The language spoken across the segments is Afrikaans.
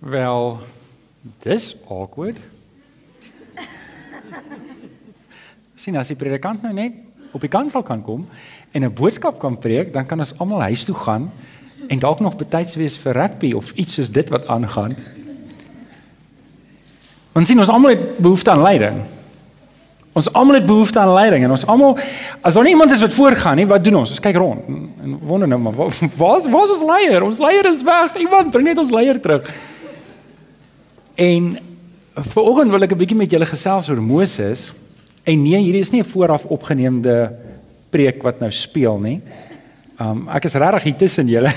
Wel, dis awkward. Sien as die predikant nou net op die kansel kan kom en 'n boodskap kan preek, dan kan ons almal huis toe gaan en dalk nog betyds wees vir rugby of iets soos dit wat aangaan. Ons sien ons almal het behoefte aan leiding. Ons almal het behoefte aan leiding en ons almal as daar nie iemand is wat voorgaan nie, wat doen ons? Ons kyk rond en wonder nou maar waar waar is ons leier? Ons leier is weg. Iemand bring net ons leier terug. En vanoggend wil ek 'n bietjie met julle gesels oor Moses. En nee, hierdie is nie 'n vooraf opgeneemde preek wat nou speel nie. Um ek is regtig hier tussen julle.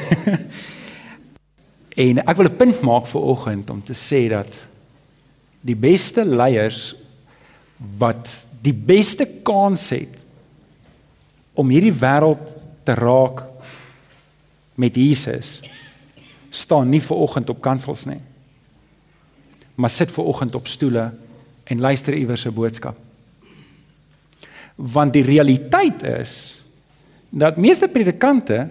en ek wil 'n punt maak vir oggend om te sê dat die beste leiers wat die beste kans het om hierdie wêreld te raak met Jesus staan nie ver oggend op kansels nie maar sit ver oggend op stoele en luister iewers 'n boodskap. Want die realiteit is dat meeste predikante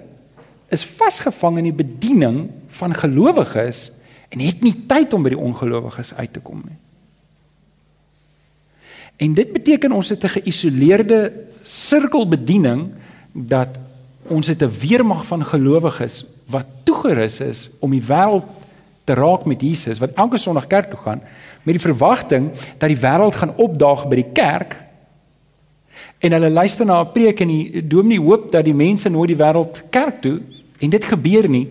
is vasgevang in die bediening van gelowiges en het nie tyd om by die ongelowiges uit te kom nie. En dit beteken ons het 'n geïsoleerde sirkelbediening dat ons het 'n weermag van gelowiges wat toegerus is om die wêreld te raak met Jesus wat elke Sondag kerk toe gaan met die verwagting dat die wêreld gaan opdaag by die kerk en hulle luister na 'n preek en die dominee hoop dat die mense nooit die wêreld kerk toe en dit gebeur nie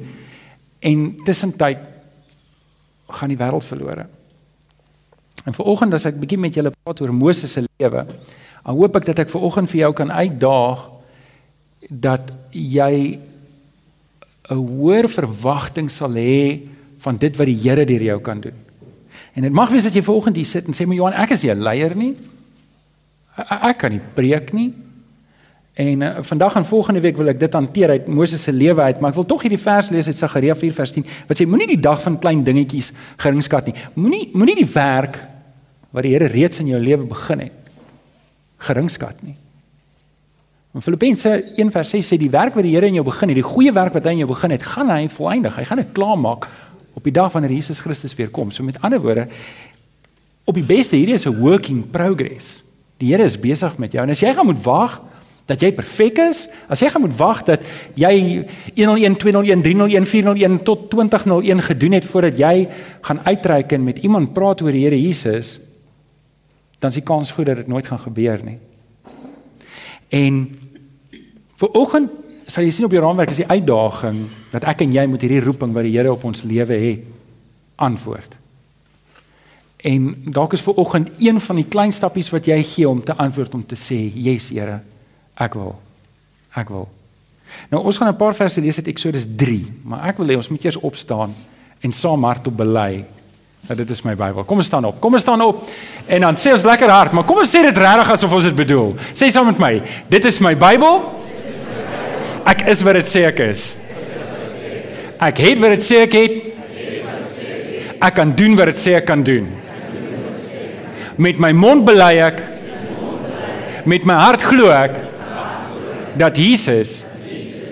en tussentyd gaan die wêreld verlore. En vanoggend as ek bietjie met julle praat oor Moses se lewe, dan hoop ek dat ek vanoggend vir jou kan uitdaag dat jy 'n hoër verwagting sal hê van dit wat die Here deur jou kan doen. En dit mag wees dat jy vanoggend hier sit en sê maar Johan, ek is nie 'n leier nie. Ek, kan nie preek nie. En uh, vandag en volgende week wil ek dit hanteer uit Moses se lewe uit, maar ek wil tog hierdie vers lees uit Sagaria 4 vers 10 wat sê moenie die dag van klein dingetjies geringskat nie. Moenie moenie die werk wat die Here reeds in jou lewe begin het geringskat nie. In Filippense 1:6 sê die werk wat die Here in jou begin het, die goeie werk wat hy in jou begin het, gaan hy volëindig. Hy gaan dit klaarmaak op die dag wanneer Jesus Christus weer kom. So met ander woorde, op die beste hierdie is 'n working progress. Die Here is besig met jou en as jy gaan moet wag dat jy perfek is, as jy gaan moet wag dat jy 101 201 301 401 tot 2001 gedoen het voordat jy gaan uitreik en met iemand praat oor die Here Jesus, dan is die kans goed dat dit nooit gaan gebeur nie. En vir oggend sal jy sien op die raamwerk is die uitdaging dat ek en jy moet hierdie roeping wat die Here op ons lewe het antwoord. En dalk is vir oggend een van die klein stappies wat jy gee om te antwoord om te sê, "Yes, Here, ek wil. Ek wil." Nou ons gaan 'n paar verse lees uit Eksodus 3, maar ek wil hê ons moet eers opstaan en saam hardop bely Nou dit is my Bybel. Kom ons staan op. Kom ons staan op. En dan sê ons lekker hard, maar kom ons sê dit regtig asof ons dit bedoel. Sê saam met my. Dit is my Bybel. Ek is wat dit sê ek is. Ek het wat dit sê ek het. Ek kan doen wat dit sê ek kan doen. Met my mond bely ek. Met my hart glo ek dat Jesus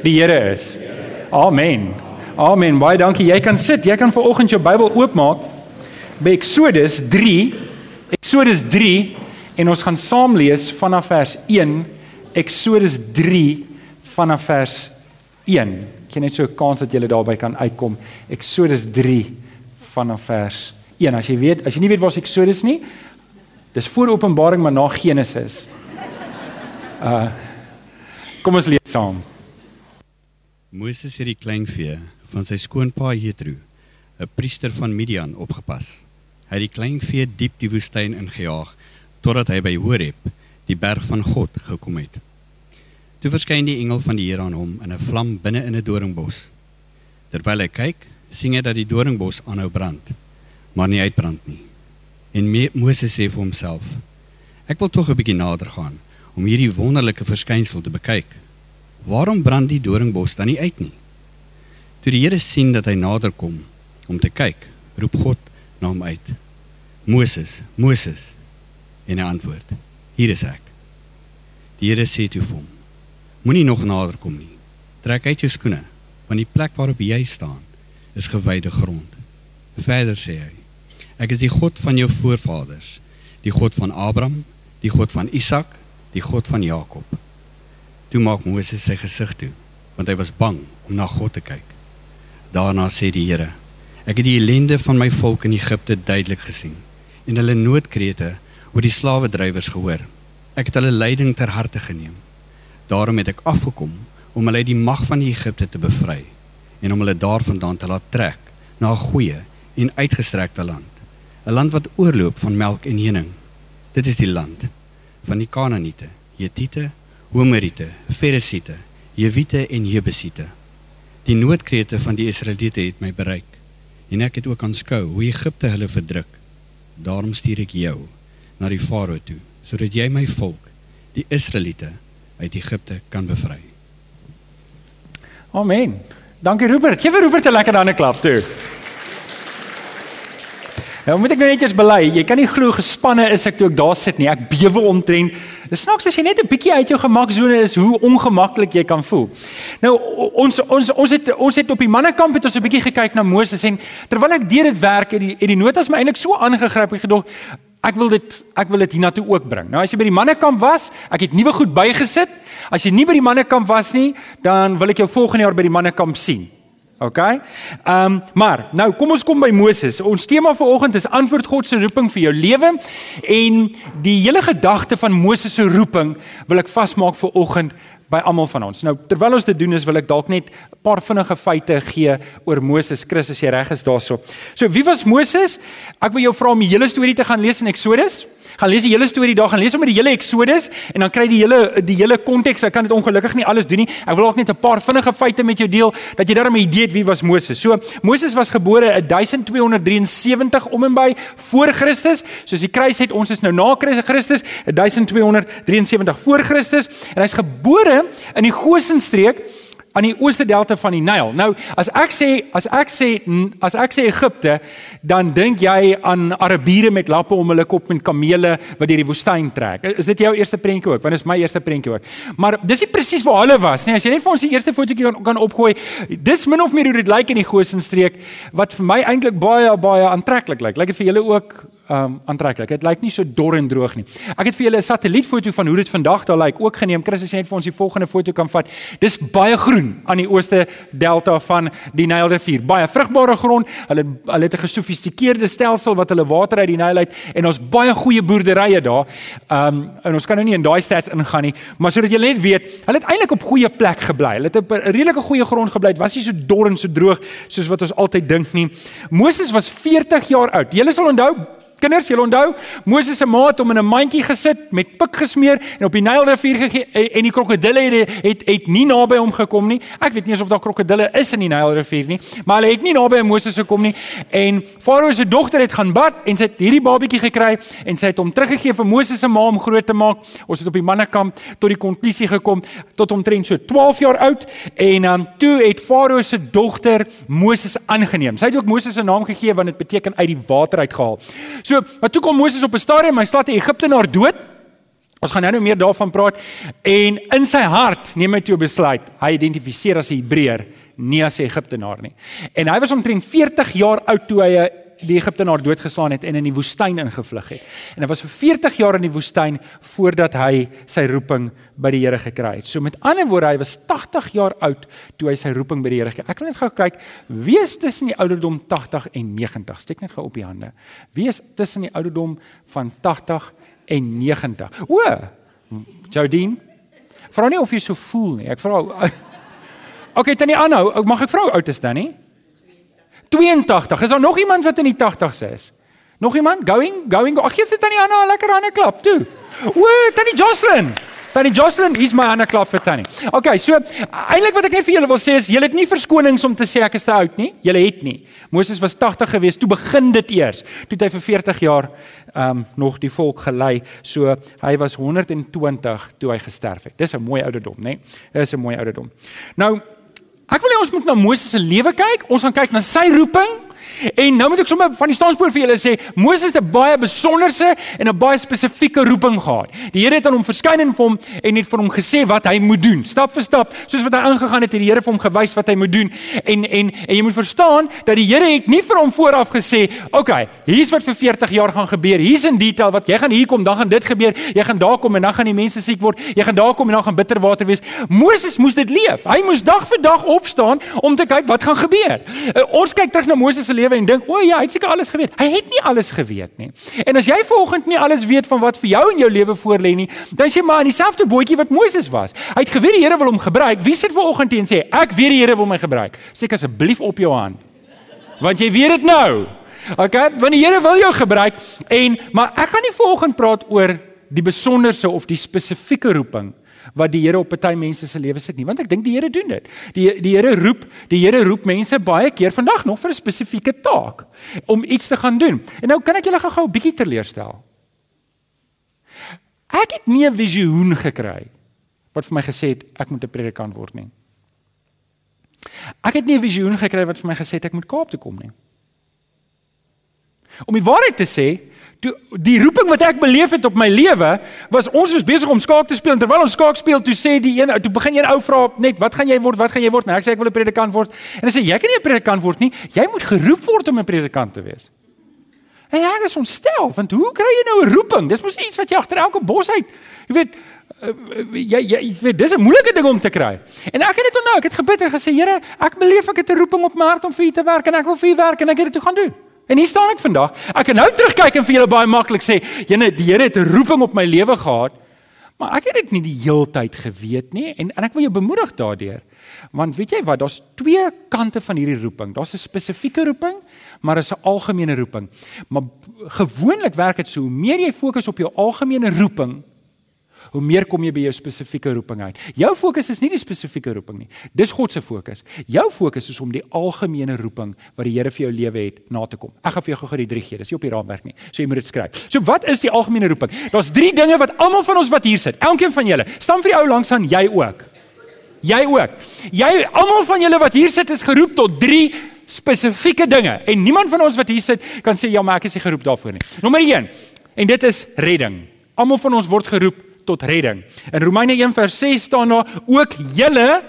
die Here is. Amen. Amen. Baie dankie. Jy kan sit. Jy kan ver oggend jou Bybel oopmaak by Exodus 3. Exodus 3 en ons gaan saam lees vanaf vers 1. Exodus 3 vanaf vers 1. Ek het net so 'n kans dat jy daarby kan uitkom. Exodus 3 vanaf vers 1. As jy weet, as jy nie weet waar Exodus nie, dis voor Openbaring maar na Genesis. Uh Kom ons lees saam. Moses het die kleinvee van sy skoonpa Jethro, 'n priester van Midian, opgepas. Hy het die klein vee diep die woestyn ingejaag totdat hy by Horeb, die berg van God, gekom het. Toe verskyn die engel van die Here aan hom in 'n vlam binne in 'n doringbos. Terwyl hy kyk, sien hy dat die doringbos aanhou brand, maar nie uitbrand nie. En Moses sê vir homself: Ek wil tog 'n bietjie nader gaan om hierdie wonderlike verskynsel te bekyk. Waarom brand die doringbos dan nie uit nie? Toe die Here sien dat hy nader kom om te kyk, roep God na hom uit. Moses, Moses. En hy antwoord: Hier is ek. Die Here sê toe vir hom: Moenie nog nader kom nie. Trek uit jou skoene, want die plek waarop jy staan is gewyde grond. Verder sê hy: Ek is die God van jou voorvaders, die God van Abraham, die God van Isak, die God van Jakob. Toe maak Moses sy gesig toe, want hy was bang om na God te kyk. Daarna sê die Here: Ek het die ellende van my volk in Egipte duidelik gesien en hulle noodkrete oor die slawedrywers gehoor. Ek het hulle lyding ter harte geneem. Daarom het ek afgekom om hulle uit die mag van Egipte te bevry en om hulle daarvandaan te laat trek na 'n goeie en uitgestrekte land, 'n land wat oorloop van melk en honing. Dit is die land van die Kanaaniete, Hetiete, Homeriete, Feresiete, Jewiete en Jebusiete. Die noodkrete van die Israeliete het my bereik en ek het ook aanskou hoe Egipte hulle verdruk. Daarom stuur ek jou na die Farao toe sodat jy my volk, die Israeliete, uit Egipte kan bevry. Amen. Dankie Rupert. Geef vir Rupert 'n lekker hande klap toe. Nou moet ek nou netjies bely. Jy kan nie glo gespanne is ek toe ek daar sit nie. Ek bewe omtrent. Dis snaaks as jy net 'n bietjie uit jou gemaksone is hoe ongemaklik jy kan voel. Nou ons ons ons het ons het op die mannekamp het ons 'n bietjie gekyk na Moses en terwyl ek deur dit werk het die het die notas my eintlik so aangegryp ek gedog ek wil dit ek wil dit hiernatoe ook bring. Nou as jy by die mannekamp was, ek het nuwe goed bygesit. As jy nie by die mannekamp was nie, dan wil ek jou volgende jaar by die mannekamp sien. OK? Ehm um, maar nou kom ons kom by Moses. Ons tema vir oggend is antwoord God se roeping vir jou lewe en die hele gedagte van Moses se roeping wil ek vasmaak vir oggend by almal van ons. Nou terwyl ons dit doen is wil ek dalk net 'n paar vinnige feite gee oor Moses. Chris as jy reg is daarso. So wie was Moses? Ek wil jou vra om die hele storie te gaan lees in Eksodus gaan lees die hele storie daar, gaan lees sommer die hele Exodus en dan kry jy die hele die hele konteks. Ek kan dit ongelukkig nie alles doen nie. Ek wil ook net 'n paar vinnige feite met jou deel dat jy daarmee 'n idee het wie was Moses. So Moses was gebore in 1273 om en by voor Christus. Soos die kruis het ons is nou na Christus 1273 voor Christus en hy's gebore in die Goshen streek aan die ooste delta van die Nyl. Nou, as ek sê as ek sê as ek sê Egipte, dan dink jy aan Arabiere met lappe om hulle kop en kamele wat deur die woestyn trek. Is dit jou eerste prentjie ook? Want dit is my eerste prentjie ook. Maar dis nie presies waar hulle was nie. As jy net vir ons die eerste fotootjie kan, kan opgooi, dis min of meer hoe dit lyk in die Goshen streek wat vir my eintlik baie baie aantreklik lyk. Lyk dit vir julle ook um aantreklik. Dit lyk nie so dor en droog nie. Ek het vir julle 'n satellietfoto van hoe dit vandag daar lyk ook geneem. Chris, as jy net vir ons die volgende foto kan vat. Dis baie groen aan die ooste delta van die Nylrivier. Baie vrugbare grond. Hulle hulle het 'n gesofistikeerde stelsel wat hulle water uit die Nyl uit en ons baie goeie boerderye daar. Um en ons kan nou nie in daai stats ingaan nie, maar sodat julle net weet, hulle het eintlik op goeie plek gebly. Hulle het op 'n redelike goeie grond gebly. Dit was nie so dor en so droog soos wat ons altyd dink nie. Moses was 40 jaar oud. Julle sal onthou Kinders, julle onthou, Moses se ma het hom in 'n mandjie gesit met pik gesmeer en op die Nylrivier gegee en die krokodille het, het het nie naby hom gekom nie. Ek weet nie eens of daar krokodille is in die Nylrivier nie, maar hulle het nie naby Moses gekom nie. En Farao se dogter het gaan bad en sy het hierdie babatjie gekry en sy het hom teruggegee vir Moses se ma om groot te maak. Ons het op die mannekamp tot die konklusie gekom tot omtrent so 12 jaar oud en um, toe het Farao se dogter Moses aangeneem. Sy het ook Moses se naam gegee want dit beteken uit die water uitgehaal. So, maar toe kom Moses op 'n stadium, hy slaat 'n Egiptenaar dood. Ons gaan nou nou meer daarvan praat en in sy hart neem hy toe besluit. Hy identifiseer as 'n Hebreër, nie as 'n Egiptenaar nie. En hy was omtrent 40 jaar oud toe hy 'n die Egiptenaar doodgeslaan het en in die woestyn ingevlug het. En hy was vir 40 jaar in die woestyn voordat hy sy roeping by die Here gekry het. So met ander woorde, hy was 80 jaar oud toe hy sy roeping by die Here gekry het. Ek wil net gou kyk, wie is tussen die ouderdom 80 en 90? Steek net gou op die hande. Wie is tussen die ouderdom van 80 en 90? O, Jodien. Vra nie of jy so voel nie. Ek vra Okay, tannie aanhou. Mag ek vra hoe oud is Tannie? 82. Is daar nog iemand wat in die 80s is? Nog iemand? Going, going. Ag gee vir Tannie Anna 'n lekker hande klap toe. O, Tannie Jocelyn. Tannie Jocelyn, hier's my hande klap vir Tannie. Okay, so eintlik wat ek net vir julle wil sê is julle het nie verskonings om te sê ek is te oud nie. Julle het nie. Moses was 80 gewees toe begin dit eers. Toe het hy vir 40 jaar ehm um, nog die volk gelei. So hy was 120 toe hy gesterf het. Dis 'n mooi ouderdom, né? Dis 'n mooi ouderdom. Nou Ek wil hê ons moet na Moses se lewe kyk. Ons gaan kyk na sy roeping En nou moet ek sommer van die standspoort vir julle sê, Moses het 'n baie besonderse en 'n baie spesifieke roeping gehad. Die Here het aan hom verskyn en vir hom en het vir hom gesê wat hy moet doen, stap vir stap, soos wat hy aangegaan het, het die Here vir hom gewys wat hy moet doen. En en en jy moet verstaan dat die Here het nie vir hom vooraf gesê, "Oké, okay, hier's wat vir 40 jaar gaan gebeur. Hier's in detail wat jy gaan hier kom, dan gaan dit gebeur. Jy gaan daar kom en dan gaan die mense siek word. Jy gaan daar kom en dan gaan bitter water wees." Moses moes dit leef. Hy moes dag vir dag opstaan om te kyk wat gaan gebeur. Uh, ons kyk terug na Moses se lewe en dink, "O ja, hy het seker alles geweet." Hy het nie alles geweet nie. En as jy vanoggend nie alles weet van wat vir jou in jou lewe voorlê nie, dan is jy maar in dieselfde bootjie wat Moses was. Hy het geweet die Here wil hom gebruik. Wie sit vanoggend en sê, "Ek weet die Here wil my gebruik." Steek asseblief op jou hand. Want jy weet dit nou. Okay, want die Here wil jou gebruik en maar ek gaan nie vanoggend praat oor die besonderse of die spesifieke roeping wat die Here op party mense se lewens sit nie, want ek dink die Here doen dit. Die die Here roep, die Here roep mense baie keer vandag nog vir 'n spesifieke taak om iets te gaan doen. En nou kan ek julle gou-gou 'n bietjie teleurstel. Ek het nie 'n visioen gekry wat vir my gesê het ek moet 'n predikant word nie. Ek het nie 'n visioen gekry wat vir my gesê het ek moet Kaap toe kom nie. Om die waarheid te sê, toe die roeping wat ek beleef het op my lewe was ons was besig om skaak te speel en terwyl ons skaak speel toe sê die een toe begin een ou vra net wat gaan jy word? Wat gaan jy word? Nou ek sê ek wil 'n predikant word. En hy sê jy kan nie 'n predikant word nie. Jy moet geroep word om 'n predikant te wees. En ek is ontstel want hoe kry jy nou 'n roeping? Dis mos iets wat jy agter elke bos uit jy weet uh, jy jy weet dis 'n moeilike ding om te kry. En ek het dit onthou ek het gebid en gesê Here ek beleef ek het 'n roeping op my hart om vir u te werk en ek wil vir u werk en ek het dit toe gaan doen En hier staan ek vandag. Ek kan nou terugkyk en vir julle baie maklik sê, jene die Here het 'n roeping op my lewe gehad, maar ek het dit nie die heeltyd geweet nie en en ek wil jou bemoedig daardeur. Want weet jy wat, daar's twee kante van hierdie roeping. Daar's 'n spesifieke roeping, maar daar's 'n algemene roeping. Maar gewoonlik werk dit so, hoe meer jy fokus op jou algemene roeping, hoe meer kom jy by jou spesifieke roeping uit. Jou fokus is nie die spesifieke roeping nie. Dis God se fokus. Jou fokus is om die algemene roeping wat die Here vir jou lewe het na te kom. Ek gaan vir jou gou-gou die drie gee. Dis nie op die raamwerk nie. So jy moet dit skryf. So wat is die algemene roeping? Daar's drie dinge wat almal van ons wat hier sit, elkeen van julle, staan vir die ou langs aan jy ook. Jy ook. Jy almal van julle wat hier sit is geroep tot drie spesifieke dinge en niemand van ons wat hier sit kan sê ja maar ek is nie geroep daarvoor nie. Nommer 1 en dit is redding. Almal van ons word geroep tot redding. In Romeine 1 vers 6 staan daar ook julle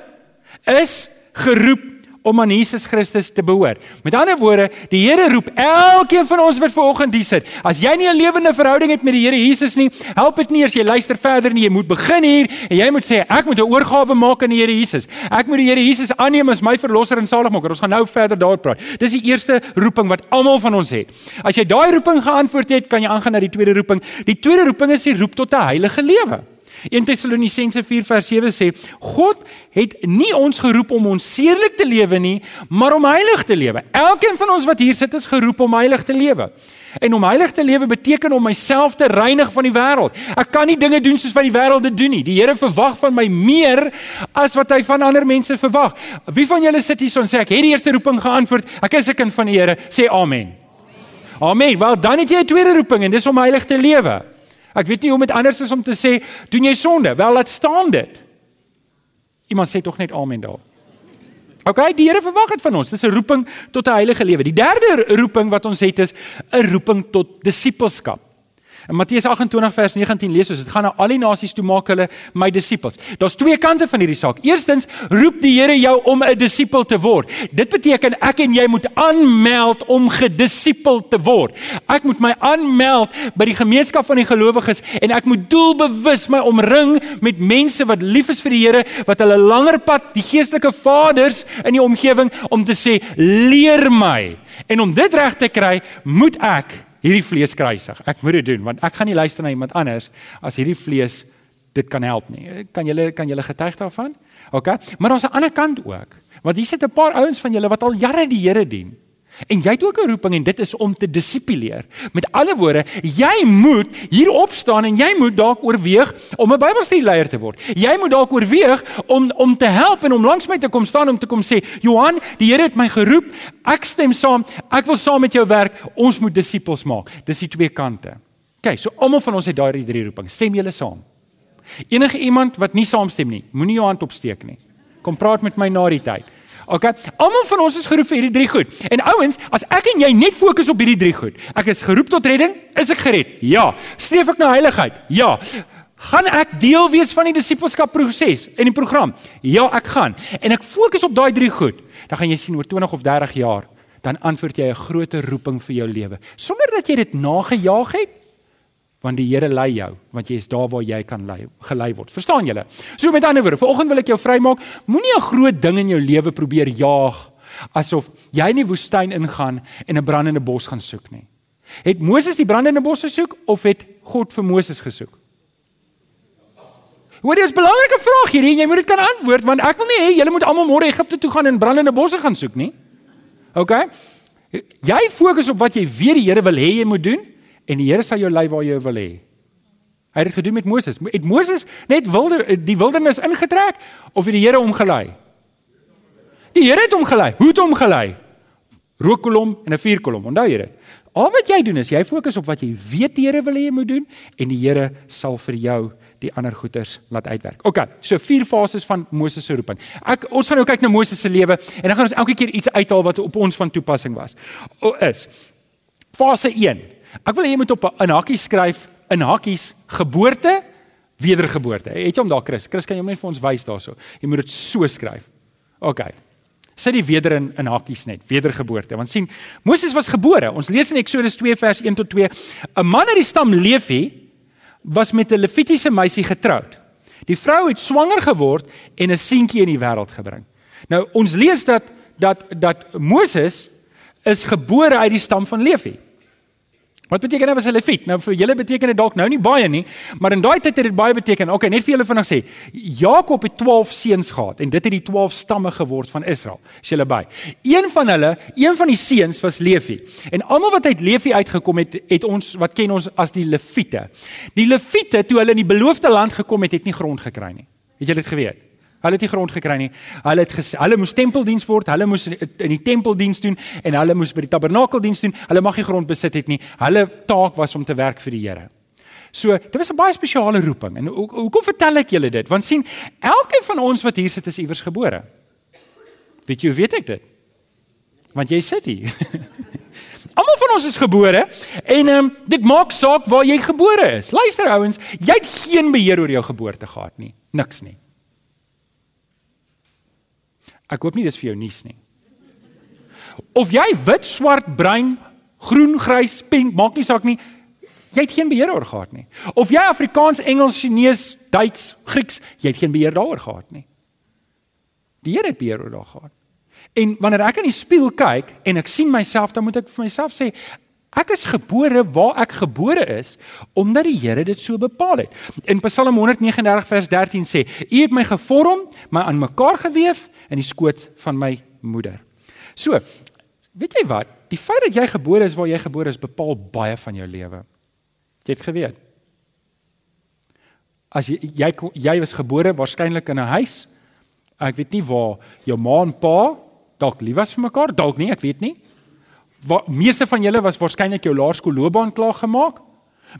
is geroep om aan Jesus Christus te behoort. Met ander woorde, die Here roep elkeen van ons wat vanoggend hier sit. As jy nie 'n lewende verhouding het met die Here Jesus nie, help dit nie as jy luister verder nie. Jy moet begin hier en jy moet sê ek moet 'n oorgawe maak aan die Here Jesus. Ek moet die Here Jesus aanneem as my verlosser en saligmaker. Ons gaan nou verder daaroor praat. Dis die eerste roeping wat almal van ons het. As jy daai roeping geantwoord het, kan jy aangaan na die tweede roeping. Die tweede roeping is die roep tot 'n heilige lewe. 1 Tessalonisense 4 vers 7 sê God het nie ons geroep om ons seerlik te lewe nie, maar om heilig te lewe. Elkeen van ons wat hier sit is geroep om heilig te lewe. En om heilig te lewe beteken om myself te reinig van die wêreld. Ek kan nie dinge doen soos wat die wêreld dit doen nie. Die Here verwag van my meer as wat hy van ander mense verwag. Wie van julle sit hier so en sê ek het die eerste roeping geantwoord? Ek is 'n kind van die Here. Sê amen. Amen. Wel, dan het jy 'n tweede roeping en dis om heilig te lewe. Ek weet nie hoe om dit anders is om te sê doen jy sonde? Wel laat staan dit. Iemand sê tog net amen daar. OK, die Here verwag dit van ons. Dis 'n roeping tot 'n heilige lewe. Die derde roeping wat ons het is 'n roeping tot disippelskap. In Matteus 28 vers 19 lees ons dit gaan na al die nasies toe maak hulle my disippels. Daar's twee kante van hierdie saak. Eerstens roep die Here jou om 'n disipel te word. Dit beteken ek en jy moet aanmeld om gedisipel te word. Ek moet my aanmeld by die gemeenskap van die gelowiges en ek moet doelbewus my omring met mense wat lief is vir die Here, wat hulle langer pad, die geestelike vaders in die omgewing om te sê leer my. En om dit reg te kry, moet ek hierdie vlees kruisig. Ek moet dit doen want ek gaan nie luister na iemand anders as hierdie vlees dit kan help nie. Kan julle kan julle getuig daarvan? OK. Maar aan 'n ander kant ook. Want hier sit 'n paar ouens van julle wat al jare die Here dien. En jy het ook 'n roeping en dit is om te dissipuleer. Met ander woorde, jy moet hier opstaan en jy moet dalk oorweeg om 'n Bybelstudieleier te word. Jy moet dalk oorweeg om om te help en om langs my te kom staan om te kom sê, "Johan, die Here het my geroep. Ek stem saam. Ek wil saam met jou werk. Ons moet disippels maak." Dis die twee kante. OK, so almal van ons het daai drie roepings. Stem julle saam? Enige iemand wat nie saamstem nie, moenie jou hand opsteek nie. Kom praat met my na die tyd. OK? Almal van ons is geroep vir hierdie drie goed. En ouens, as ek en jy net fokus op hierdie drie goed, ek is geroep tot redding, is ek gered? Ja. Streef ek na heiligheid? Ja. Gaan ek deel wees van die disippelskap proses in die program? Ja, ek gaan. En ek fokus op daai drie goed. Dan gaan jy sien oor 20 of 30 jaar, dan antwoord jy 'n groot roeping vir jou lewe sonder dat jy dit nagejaag het want die Here lei jou want jy is daar waar jy kan lei gelei word verstaan julle so met ander woorde vanoggend wil ek jou vrymaak moenie 'n groot ding in jou lewe probeer jaag asof jy in die woestyn ingaan en 'n brandende bos gaan soek nie het Moses die brandende bos gesoek of het God vir Moses gesoek Wat is 'n belangrike vraag hierdie en jy moet dit kan antwoord want ek wil nie hê julle moet almal môre Egipte toe gaan en brandende bosse gaan soek nie. OK? Jy fokus op wat jy weet die Here wil hê jy moet doen en die Here sal jou lei waar jy wil hê. Hy het dit gedoen met Moses. Het Moses net wilder die wildernis ingetrek of het die Here hom gelei? Die Here het hom gelei. Hoe het hom gelei? Rookkolom en 'n vuurkolom. Onthou jy dit? Al wat jy doen is jy fokus op wat jy weet die Here wil hê jy moet doen en die Here sal vir jou die ander goeters laat uitwerk. OK, so vier fases van Moses se roeping. Ek ons gaan nou kyk na Moses se lewe en dan gaan ons elke keer iets uithaal wat op ons van toepassing was. O is fase 1 Ek wil hê jy moet op 'n hakkie skryf in hakkies geboorte wedergeboorte. Het jy hom daar Chris? Chris kan jy hom net vir ons wys daarso. Jy moet dit so skryf. OK. Sit die weder in in hakkies net, wedergeboorte. Want sien, Moses was gebore. Ons lees in Eksodus 2 vers 1 tot 2. 'n Man uit die stam Levi was met 'n Levitiese meisie getroud. Die vrou het swanger geword en 'n seentjie in die wêreld gebring. Nou ons lees dat dat dat Moses is gebore uit die stam van Levi. Wat beteken hy was 'n leviet? Nou vir julle beteken dit dalk nou nie baie nie, maar in daai tyd het dit baie beteken. Okay, net vir julle vinnig sê, Jakob het 12 seuns gehad en dit het die 12 stamme geword van Israel. Is julle by? Een van hulle, een van die seuns was Levi. En almal wat uit Levi uitgekom het, het ons wat ken ons as die leviete. Die leviete toe hulle in die beloofde land gekom het, het nie grond gekry nie. Het julle dit geweet? Hulle het nie grond gekry nie. Hulle het gesê hulle moes tempeldiens word, hulle moes in die tempeldiens doen en hulle moes by die tabernakeldiens doen. Hulle mag nie grond besit het nie. Hulle taak was om te werk vir die Here. So, dit was 'n baie spesiale roeping. En hoekom hoe vertel ek julle dit? Want sien, elkeen van ons wat hier sit is iewers gebore. Weet jy hoe weet ek dit? Want jy sit hier. Almal van ons is gebore en ehm um, dit maak saak waar jy gebore is. Luister ouens, jy het geen beheer oor jou geboorte gehad nie. Niks nie. Ek hoop nie dis vir jou nuus nie. Of jy wit, swart, bruin, groen, grys, pink, maak nie saak nie. Jy het geen beheer oor gehad nie. Of jy Afrikaans, Engels, Chinees, Duits, Grieks, jy het geen beheer daaroor gehad nie. Die Here het beheer oor daag gehad. En wanneer ek in die spieël kyk en ek sien myself, dan moet ek vir myself sê, ek is gebore waar ek gebore is omdat die Here dit so bepaal het. In Psalm 139 vers 13 sê: U het my gevorm, my aan mekaar gewewe in die skoot van my moeder. So, weet jy wat? Die feit dat jy gebore is waar jy gebore is, bepaal baie van jou lewe. Jy het geweet. As jy jy jy was gebore waarskynlik in 'n huis. Ek weet nie waar jou ma en pa dalk lief was vir mekaar, dalk nie, ek weet nie. Waar meeste van julle was waarskynlik jou laerskoolloopbaan klaar gemaak.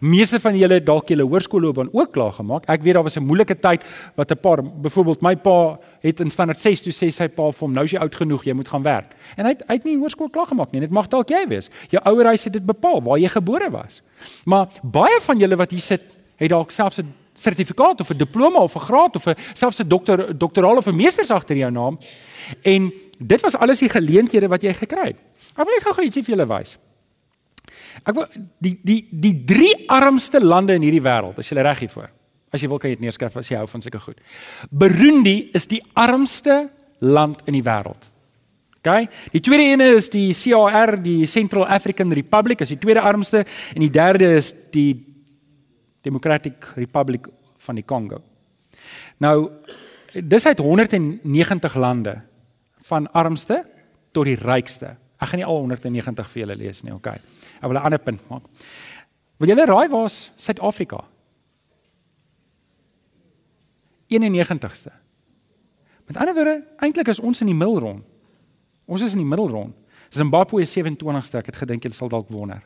Meeste van julle het dalk julle hoërskoolloopbaan ook klaar gemaak. Ek weet daar was 'n moeilike tyd wat 'n paar byvoorbeeld my pa het in standaard 6 toe sê sy pa vir hom nou is jy oud genoeg, jy moet gaan werk. En hy het uit nie hoërskool klaar gemaak nie. Dit mag dalk jy wees. Jou ouer huis het dit bepaal waar jy gebore was. Maar baie van julle wat hier sit, het dalk selfs 'n sertifikaat of 'n diploma of 'n graad of 'n selfs 'n dokter doktoraal of 'n meesters agter jou naam. En dit was alles die geleenthede wat jy gekry het. Ek wil net gou-gou ietsie vir julle wys. Ek wil die die die drie armste lande in hierdie wêreld, as jy reg hiervoor. As jy wil kan jy dit neerskryf as jy hou van sulke goed. Burundi is die armste land in die wêreld. OK? Die tweede ene is die CAR, die Central African Republic, as die tweede armste en die derde is die Democratic Republic van die Kongo. Nou dis uit 190 lande van armste tot die rykste. Ek gaan nie al 190 vir julle lees nie, okay. Ek wil 'n ander punt maak. Wil julle raai waar's Suid-Afrika? 91ste. Met ander woorde, eintlik is ons in die middelrond. Ons is in die middelrond. Zimbabwe is 27ste, ek het gedink julle sal dalk wonder.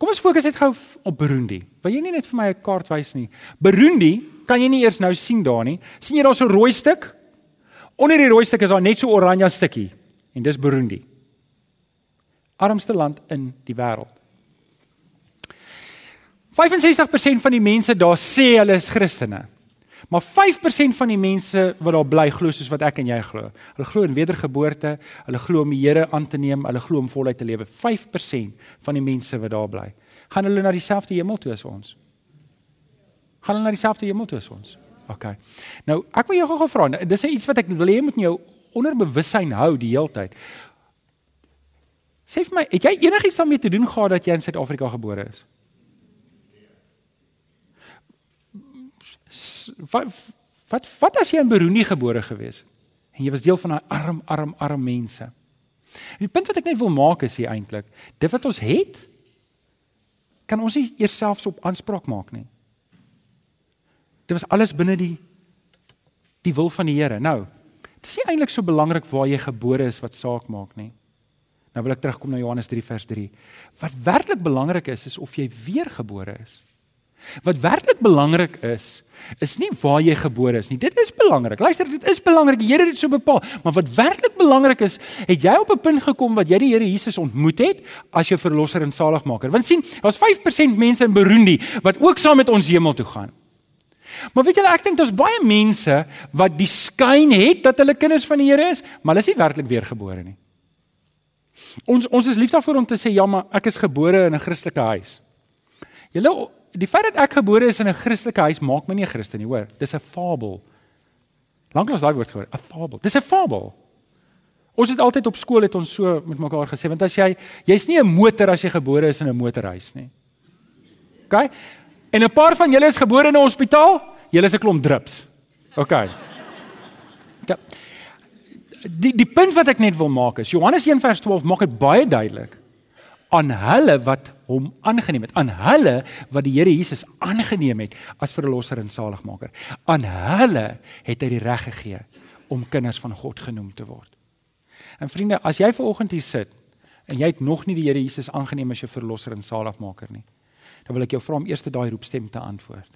Kom ons fokus net gou op Burundi. Wil jy nie net vir my 'n kaart wys nie? Burundi kan jy nie eers nou sien daar nie. sien jy daar so 'n rooi stuk? Onder die rooi stuk is daar net so oranje stukkie en dis Burundi. Armste land in die wêreld. 65% van die mense daar sê hulle is Christene. Maar 5% van die mense wat daar bly glo soos wat ek en jy glo. Hulle glo in wedergeboorte, hulle glo om die Here aan te neem, hulle glo om voluit te lewe. 5% van die mense wat daar bly, gaan hulle na dieselfde hemel toe as ons. Gaan hulle na dieselfde hemel toe as ons. OK. Nou, ek wil jou gou vra, dis iets wat ek wil hê moet in jou onderbewussyn hou die hele tyd. Sê vir my, het jy enigiets daarmee te doen gehad dat jy in Suid-Afrika gebore is? wat wat wat as jy in Burundi gebore gewees het en jy was deel van daai arm arm arm mense. En die punt wat ek net wil maak is hier eintlik, dit wat ons het kan ons nie eers selfs op aanspraak maak nie. Dit was alles binne die die wil van die Here. Nou, dit is nie eintlik so belangrik waar jy gebore is wat saak maak nie. Nou wil ek terugkom na Johannes 3 vers 3. Wat werklik belangrik is is of jy weergebore is. Wat werklik belangrik is, is nie waar jy gebore is nie. Dit is belangrik. Luister, dit is belangrik. Die Here het dit so bepaal. Maar wat werklik belangrik is, het jy op 'n punt gekom wat jy die Here Jesus ontmoet het as jou verlosser en saligmaker. Want sien, daar's 5% mense in Burundi wat ook saam met ons hemel toe gaan. Maar weet julle, ek dink daar's baie mense wat die skyn het dat hulle kinders van die Here is, maar hulle is nie werklik weergebore nie. Ons ons is lief daarvoor om te sê ja, maar ek is gebore in 'n Christelike huis. Julle die feit dat ek gebore is in 'n Christelike huis maak my nie 'n Christen nie, hoor. Dis 'n fabel. Lanklaas daai woord gehoor, 'n fabel. Dis 'n fabel. Ons het altyd op skool het ons so met mekaar gesê, want as jy jy's nie 'n motor as jy gebore is in 'n motorhuis nie. OK? En 'n paar van julle is gebore in 'n hospitaal, julle is 'n klomp drups. OK. Die die punt wat ek net wil maak is Johannes 1:12 maak dit baie duidelik aan hulle wat hom aangeneem het, aan hulle wat die Here Jesus aangeneem het as verlosser en saligmaker. Aan hulle het hy die reg gegee om kinders van God genoem te word. En vriende, as jy ver oggend hier sit en jy het nog nie die Here Jesus aangeneem as jou verlosser en saligmaker nie, dan wil ek jou vra om eers daai roepstem te antwoord.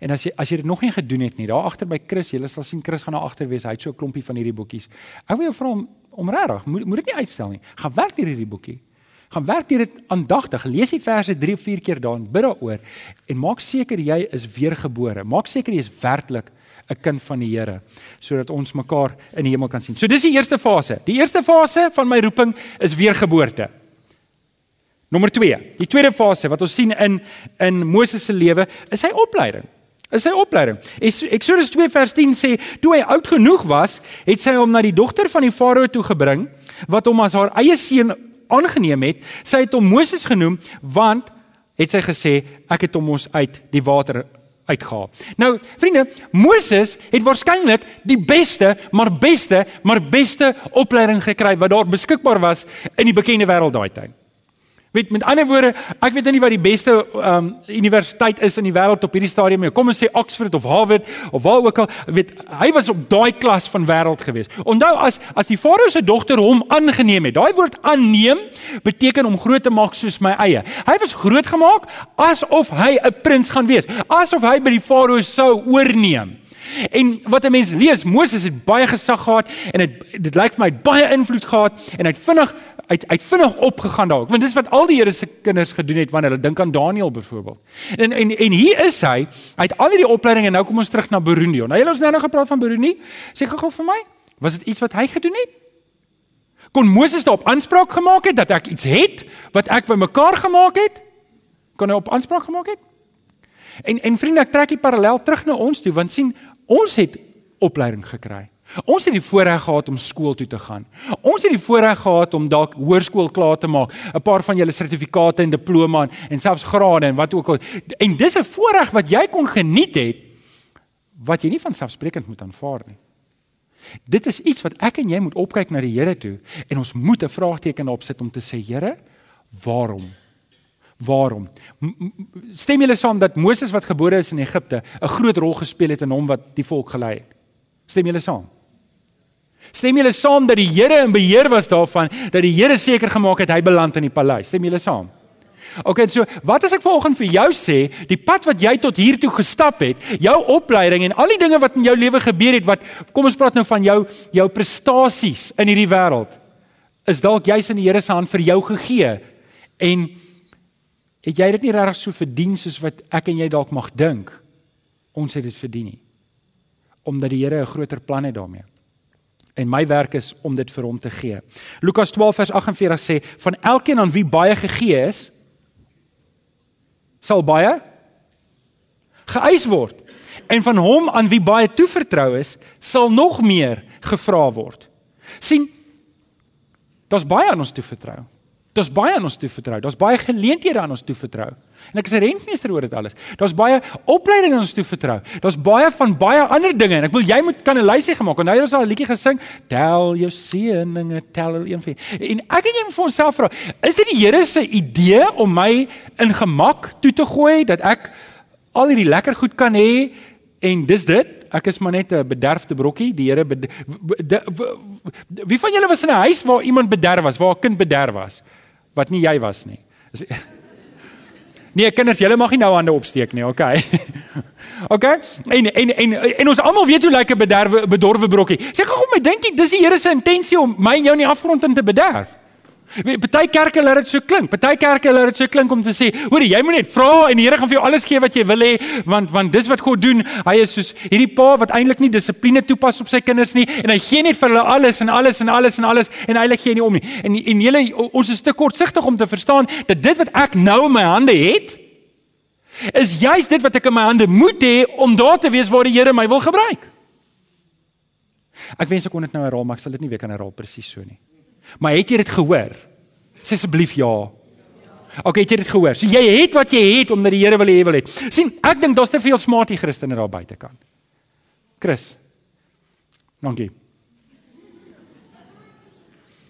En as jy as jy dit nog nie gedoen het nie, daar agter by Chris, jy sal sien Chris gaan daar agter wees. Hy het so 'n klompie van hierdie boekies. Ek wil jou vra om om regtig, moet moet dit nie uitstel nie. Gaan werk hierdie boekie gaan werk hier dit aandagtig. Lees die verse 3 of 4 keer daarin, bid daaroor en maak seker jy is weergebore. Maak seker jy is werklik 'n kind van die Here sodat ons mekaar in die hemel kan sien. So dis die eerste fase. Die eerste fase van my roeping is weergeboorte. Nommer 2. Die tweede fase wat ons sien in in Moses se lewe is sy opleiding. Is sy opleiding. Eksodus 2 vers 10 sê toe hy oud genoeg was, het sy hom na die dogter van die farao toe gebring wat hom as haar eie seun aangeneem het. Sy het hom Moses genoem want het sy gesê ek het hom ons uit die water uitgehaal. Nou vriende, Moses het waarskynlik die beste, maar beste, maar beste opleiding gekry wat daar beskikbaar was in die bekende wêreld daai tyd. Weet met ander woorde, ek weet nou nie wat die beste um universiteit is in die wêreld op hierdie stadium nie. Kom ons sê Oxford of Harvard of waar ook al, weet hy was op daai klas van wêreld gewees. Onthou as as die farao se dogter hom aangeneem het. Daai woord aanneem beteken om groot te maak soos my eie. Hy was groot gemaak asof hy 'n prins gaan wees, asof hy by die farao sou oorneem. En wat 'n mens lees, Moses het baie gesag gehad en dit dit lyk vir my baie invloed gehad en hy het vinnig uit uit vinnig opgegaan dalk want dis wat al die Here se kinders gedoen het wanneer hulle dink aan Daniël byvoorbeeld. En en en hier is hy, hy het al hierdie opleiding en nou kom ons terug na Burundi. Nou het ons nou nog gepraat van Burundi. Sê gou-gou vir my, was dit iets wat hy gedoen het? Kon Moses daarop aanspraak gemaak het dat ek iets het wat ek bymekaar gemaak het? Kon hy op aanspraak gemaak het? En en vriende, ek trek die parallel terug na ons toe want sien, ons het opleiding gekry. Ons het die voorreg gehad om skool toe te gaan. Ons het die voorreg gehad om dalk hoërskool klaar te maak, 'n paar van julle sertifikate en diploma en, en selfs grade en wat ook al. En dis 'n voorreg wat jy kon geniet het wat jy nie van selfsprekend moet aanvaar nie. Dit is iets wat ek en jy moet opkyk na die Here toe en ons moet 'n vraagteken opsit om te sê Here, waarom? Waarom? Stem julle saam dat Moses wat gebore is in Egipte 'n groot rol gespeel het in hom wat die volk gelei het? Stem julle saam? Stem julle saam dat die Here in beheer was daarvan dat die Here seker gemaak het hy beland in die paleis? Stem julle saam? Okay, so wat as ek vanoggend vir jou sê, die pad wat jy tot hier toe gestap het, jou opleiding en al die dinge wat in jou lewe gebeur het wat kom ons praat nou van jou jou prestasies in hierdie wêreld is dalk jy's in die Here se hand vir jou gegee en het jy dit nie regtig so verdien soos wat ek en jy dalk mag dink ons het dit verdien nie omdat die Here 'n groter plan het daarmee en my werk is om dit vir hom te gee. Lukas 12 vers 48 sê van elkeen aan wie baie gegee is, sal baie geëis word. En van hom aan wie baie toevertrou is, sal nog meer gevra word. sien Daar's baie aan ons toevertrou. Daar's baie aan ons toevertrou. Daar's baie geleenthede aan ons toevertrou. En ek is 'n rentmeester oor dit alles. Daar's baie opleiding aan ons toevertrou. Daar's baie van baie ander dinge en ek wil jy moet kan 'n lysie gemaak. Onthou jy ons al 'n liedjie gesing, tel jou seëninge, tel hulle een vir een. En ek en jy moet vir onsself vra, is dit die Here se idee om my in gemak toe te gooi dat ek al hierdie lekker goed kan hê en dis dit? Ek is maar net 'n bederfde brokkie. Die Here Wie van julle was in 'n huis waar iemand bederf was, waar 'n kind bederf was? Wat nie jy was nie. Nee, kinders, julle mag nie nou hande opsteek nie, okay? Okay? En en en en ons almal weet hoe lyk 'n bederwe bedorwe brokkie. Sê gou my dink ek dis die Here se intensie om my en jou in die afgrond in te bederf. Party kerke laat dit so klink. Party kerke laat dit so klink om te sê, hoor jy moet net vra en die Here gaan vir jou alles gee wat jy wil hê, want want dis wat God doen. Hy is soos hierdie pa wat eintlik nie dissipline toepas op sy kinders nie en hy gee net vir hulle alles en alles en alles en alles en eintlik gee hy nie om nie. En en julle ons is te kortsigtig om te verstaan dat dit wat ek nou in my hande het is juist dit wat ek in my hande moet hê om daar te wees waar die Here my wil gebruik. Ek wens ek kon dit nou herhaal, maar ek sal dit nie weer kan herhaal presies so nie. Maar het jy dit gehoor? Sê asseblief ja. OK, het jy dit gehoor? So jy het wat jy het omdat die Here wil hê jy wil hê. sien, ek dink daar's te veel smartie Christene daar buite kan. Chris. Dankie.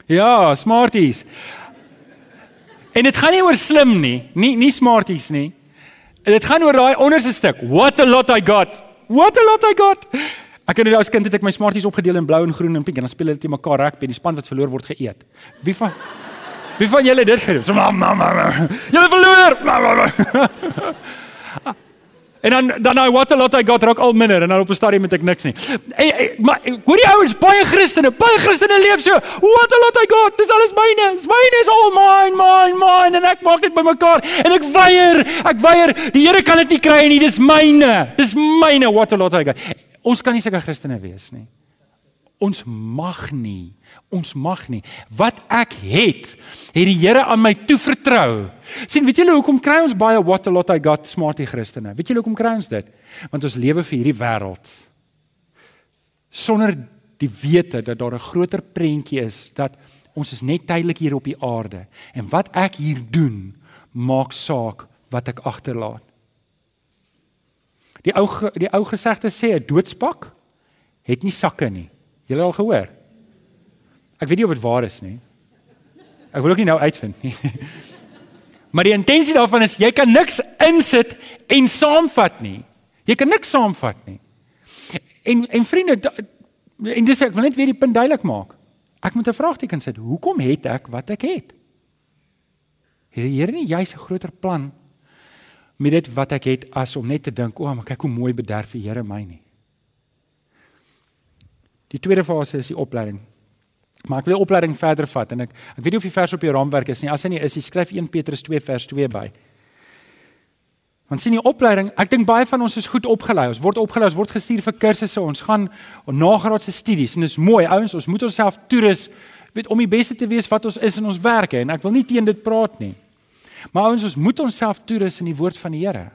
Ja, smarties. En dit gaan nie oor slim nie, nie nie smarties nie. Dit gaan oor daai onderste stuk. What a lot I got. What a lot I got. Ek het nou as kind het ek my smarties opgedeel in blou en groen en pink en dan speel hulle te mekaar rugby en die span wat verloor word geëet. Wie van Wie van julle dit gedoen? So mam mam mam. Julle verloor. En dan dan I what a lot I got rock al minder en dan op 'n stadium het ek niks nie. Ey, ey maar hoor die ouens baie Christene, baie Christene leef so. What a lot I got. Dis alles myne. Dis myne is all mine, mine, mine en ek maak dit bymekaar en ek weier. Ek weier. Die Here kan dit nie kry nie. Dis myne. Dis myne what a lot I got. Ons kan nie sulke Christene wees nie. Ons mag nie. Ons mag nie. Wat ek het, het die Here aan my toevertrou. sien, weet julle hoekom kry ons baie what a lot I got smarty Christene? Weet julle hoekom kry ons dit? Want ons lewe vir hierdie wêreld sonder die wete dat daar 'n groter prentjie is dat ons is net tydelik hier op die aarde en wat ek hier doen maak saak wat ek agterlaat. Die ou die ou gesegde sê 'n doodspak het nie sakke nie. Julle al gehoor? Ek weet nie of dit waar is nie. Ek wil ook nie nou uitvind nie. Maar die intensie daarvan is jy kan niks insit en saamvat nie. Jy kan niks saamvat nie. En en vriende en dis ek wil net weer die punt duidelik maak. Ek moet 'n vraagteken sit. Hoekom het ek wat ek het? Het die Here nie juis 'n groter plan met dit wat ek het as om net te dink, "O, oh, maar kyk hoe mooi bederf die Here my nie." Die tweede fase is die opleiding. Maar ek wil die opleiding verder vat en ek ek weet nie of die vers op jou raamwerk is nie. As hy nie is, jy skryf 1 Petrus 2 vers 2 by. Want sien die opleiding, ek dink baie van ons is goed opgelei. Ons word opgelei, ons word gestuur vir kursusse, ons gaan nagraadse studies en dit is mooi. Ouens, ons moet onsself toerus weet om die beste te wees wat ons is in ons werke en ek wil nie teen dit praat nie. Maar ouens, ons moet onsself toerus in die woord van die Here.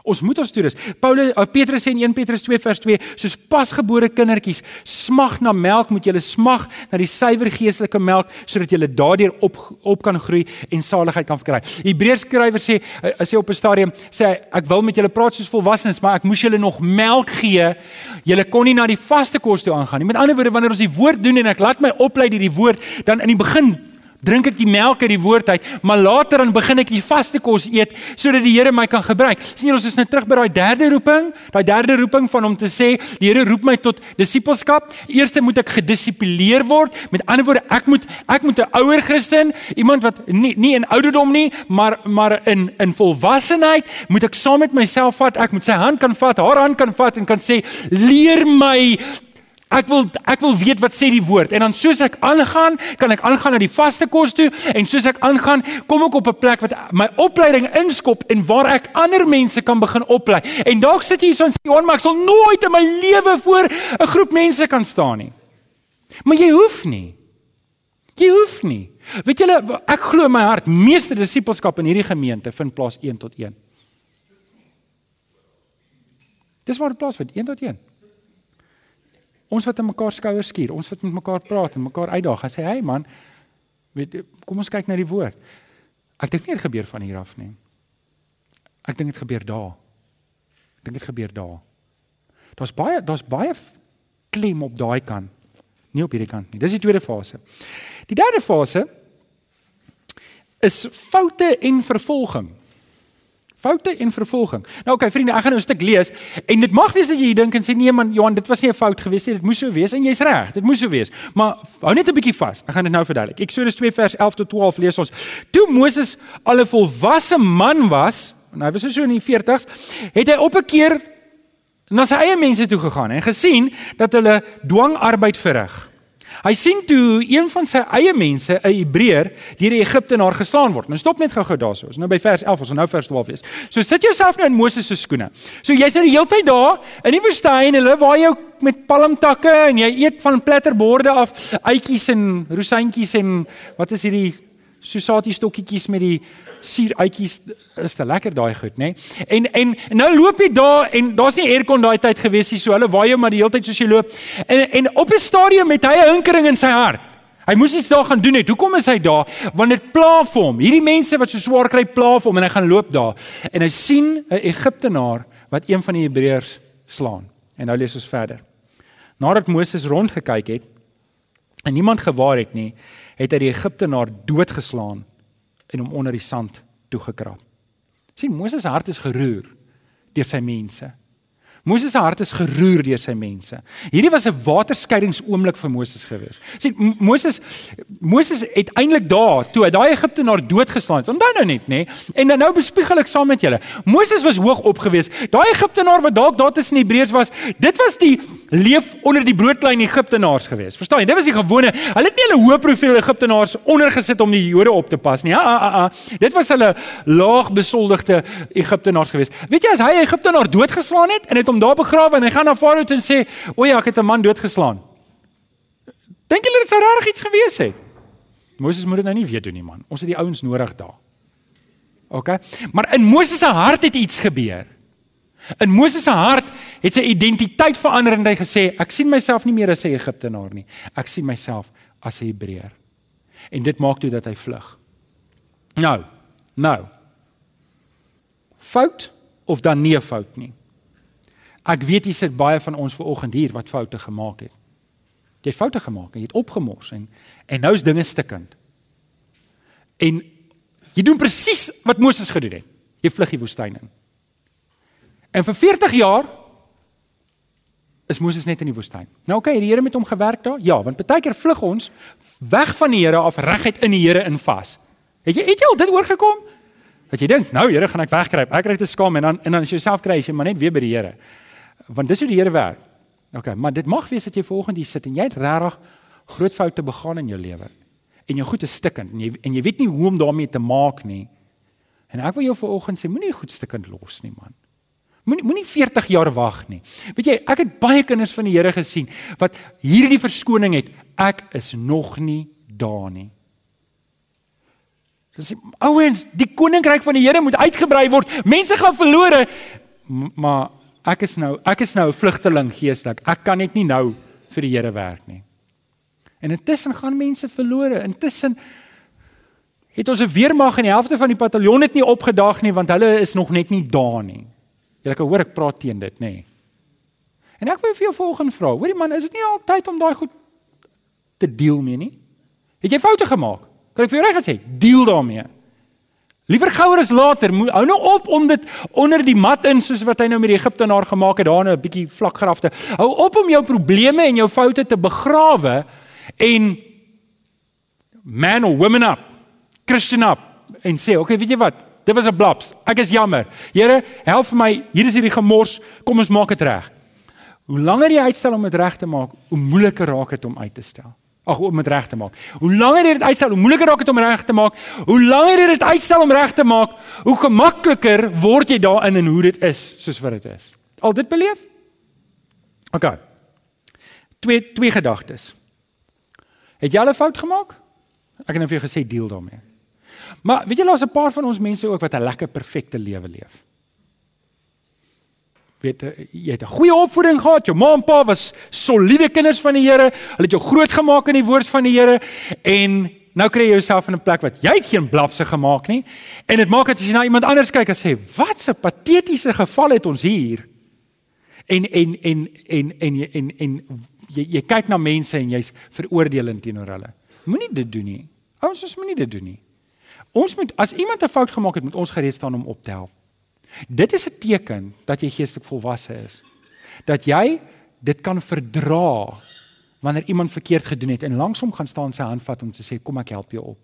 Ons moet ons toerus. Paulus uh, Petrus sê in 1 Petrus 2 vers 2, soos pasgebore kindertjies smag na melk, moet julle smag na die suiwer geestelike melk sodat julle daardeur op op kan groei en saligheid kan verkry. Hebreërs skrywer sê as hy op 'n stadium sê ek wil met julle praat soos volwassenes, maar ek moes julle nog melk gee. Julle kon nie na die vaste kos toe aangaan nie. Met ander woorde, wanneer ons die woord doen en ek laat my oplei deur die woord, dan in die begin drink ek die melk uit die woord uit, maar later dan begin ek die vaste kos eet sodat die Here my kan gebruik. sien jy ons is nou terug by daai derde roeping, daai derde roeping van om te sê die Here roep my tot disippelskap. Eerste moet ek gedissiplineer word. Met ander woorde, ek moet ek moet 'n ouer Christen, iemand wat nie nie in ouderdom nie, maar maar in in volwassenheid moet ek saam met myself vat. Ek moet sy hand kan vat, haar hand kan vat en kan sê leer my Ek wil ek wil weet wat sê die woord en dan soos ek aangaan, kan ek aangaan na die vaste kos toe en soos ek aangaan, kom ek op 'n plek wat my opleiding inskop en waar ek ander mense kan begin oplei. En dalk sit jy hier so en sê, "Johan, maar ek sal nooit in my lewe voor 'n groep mense kan staan nie." Maar jy hoef nie. Jy hoef nie. Weet julle, ek glo in my hart, meeste disippelskap in hierdie gemeente vind plaas 1 tot 1. Dis waar dit plaas vind 1 tot 1. Ons wat in mekaar skouers skuur, ons wat met mekaar praat en mekaar uitdaag en sê, "Hey man, weet kom ons kyk na die woord." Ek dink nie dit gebeur van hier af nie. Ek dink dit gebeur daar. Ek dink dit gebeur daar. Daar's baie daar's baie klem op daai kant, nie op hierdie kant nie. Dis die tweede fase. Die derde fase is foute en vervolging. Foute en vervolging. Nou okay, vriende, ek gaan nou 'n stuk lees en dit mag wees dat jy dink en sê nee man, Johan, dit was nie 'n fout gewees nie, dit moes so wees en jy's reg, dit moes so wees. Maar hou net 'n bietjie vas. Ek gaan dit nou verduidelik. Eksodus 2 vers 11 tot 12 lees ons. Toe Moses al 'n volwasse man was, en hy was so in die 40s, het hy op 'n keer na sy eie mense toe gegaan en gesien dat hulle dwangarbeid verrig. Hy sien toe een van sy eie mense, 'n Hebreër, deur die Egiptenaar geslaan word. Nou stop net gou-gou daarso. Ons nou by vers 11, ons nou vers 12 wees. So sit jouself nou in Moses se skoene. So jy's nou die hele tyd daar in die woestyn, hulle waai jou met palmtakke en jy eet van platterborde af uitjies en rosientjies en wat is hierdie Susati stokkietjies met die suuruitjies is te lekker daai goed, nê? Nee? En en nou loop jy daar en daar's nie aircon daai tyd gewees nie, so hulle waai jou maar die hele tyd soos jy loop. En en op 'n stadium het hy 'n hinkering in sy hart. Hy moes iets daar gaan doen het. Hoekom is hy daar? Want dit pla vir hom. Hierdie mense wat so swaar kry pla vir hom en hy gaan loop daar. En hy sien 'n Egiptenaar wat een van die Hebreërs slaan. En nou lees ons verder. Nadat Moses rondgekyk het en niemand gewaar het nie, het hy die Egiptenaar doodgeslaan en hom onder die sand toegekrap. sien Moses se hart is geroer deur sy mense. Moses se hart is geroer deur sy mense. Hierdie was 'n waterskeidingsoomblik vir Moses gewees. Sien Moses Moses het eintlik daar toe hy daai Egiptenaar doodgeslaan het. Onthou nou net, nê? En nou bespiegel ek saam met julle. Moses was hoog opgewees. Daai Egiptenaar wat dalk daar tussen die Hebreërs was, dit was die leef onder die broodklein Egiptenaars gewees. Verstaan jy? Dit was die gewone. Hulle het nie hulle hoë profiel Egiptenaars ondergesit om die Jode op te pas nie. Ja, ja, ja. Dit was hulle laag besoldigde Egiptenaars gewees. Weet jy as hy Egiptenaar doodgeslaan het en het hom daar begrawe en hy gaan na Farao toe en sê, "O ja, ek het 'n man doodgeslaan." Dink julle dit sou regtig iets gewees het? Moses moet dit nou nie weet doen nie, man. Ons het die ouens nodig daar. OK? Maar in Moses se hart het iets gebeur. In Moses se hart het sy identiteit verander en hy gesê, "Ek sien myself nie meer as 'n Egiptenaar nie. Ek sien myself as 'n Hebreër." En dit maak toe dat hy vlug. Nou, nou. Fout of dan nie 'n fout nie. Ek weet jy sit baie van ons ver oggend hier wat foute gemaak het. Jy het foute gemaak jy het opgemors en en nou is dinge stikkend. En jy doen presies wat Moses gedoen het. Jy vlug die woestyn in. En vir 40 jaar is Moses net in die woestyn. Nou oké, okay, die Here met hom gewerk daar? Ja, want baie keer vlug ons weg van die Here af reguit in die Here in vas. Het jy het jy al dit oorgekom? Dat jy dink, nou Here, gaan ek wegkruip. Ek kry te skaam en dan en dan as jy jouself kry, jy maar net weer by die Here want dis hoe die Here werk. OK, maar dit mag wees dat jy volgende hier sit en jy het regtig groot foute begaan in jou lewe. En jou goed is stikkend en jy en jy weet nie hoe om daarmee te maak nie. En ek wil jou vanoggend sê, moenie goed stikkend los nie, man. Moenie moenie 40 jaar wag nie. Weet jy, ek het baie kinders van die Here gesien wat hierdie verskoning het. Ek is nog nie daar nie. Dis ouens, die koninkryk van die Here moet uitgebrei word. Mense gaan verlore, maar ek is nou ek is nou 'n vlugteling geestelik. Ek kan net nie nou vir die Here werk nie. En intussen gaan mense verlore. Intussen het ons 'n weermag en die helfte van die bataljon het nie opgedaag nie want hulle is nog net nie daar nie. Jy kan hoor ek praat teen dit, nê. En ek wil vir jou volgende vra. Hoorie man, is dit nie al tyd om daai goed te deel mee nie? Het jy foute gemaak? Wat ek vir jou reg gesê, deel daarmee. Liewer gouer as later, hou nou op om dit onder die mat in soos wat hy nou met die Egiptenaar gemaak het, daar 'n bietjie vlak grafte. Hou op om jou probleme en jou foute te begrawe en man or woman up, Christian up en sê, "Oké, okay, weet jy wat? Dit was 'n blaps. Ek is jammer. Here, help vir my. Hier is hierdie gemors. Kom ons maak dit reg." Hoe langer jy uitstel om dit reg te maak, hoe moeiliker raak dit om uit te stel. Ag om dit reg te maak. Hoe langer jy dit uitstel, hoe moeiliker raak dit om reg te maak. Hoe langer jy dit uitstel om reg te maak, hoe gemakliker word jy daarin en hoe dit is soos wat dit is. Al dit beleef? OK. Twee twee gedagtes. Het jy al 'n fout gemaak? Ek het net vir jou gesê deel daarmee. Maar weet jy daar's 'n paar van ons mense ook wat 'n lekker perfekte lewe leef weet eh, jy het 'n goeie opvoeding gehad, jou ma en pa was soliede kinders van die Here. Hulle het jou grootgemaak in die woord van die Here en nou kry jy jouself in 'n plek wat jy geen blapse gemaak nie. En dit maak dat as jy na iemand anders kyk en sê, "Wat 'n patetiese geval het ons hier." En en en en en en en, en jy jy kyk na mense en jy's veroordelend teenoor hulle. Moenie dit doen nie. Ouens, ons moenie dit doen nie. Ons moet as iemand 'n fout gemaak het, moet ons gereed staan om op te help. Dit is 'n teken dat jy geestelik volwasse is. Dat jy dit kan verdra wanneer iemand verkeerd gedoen het en langsom gaan staan sy hand vat om te sê kom ek help jou op.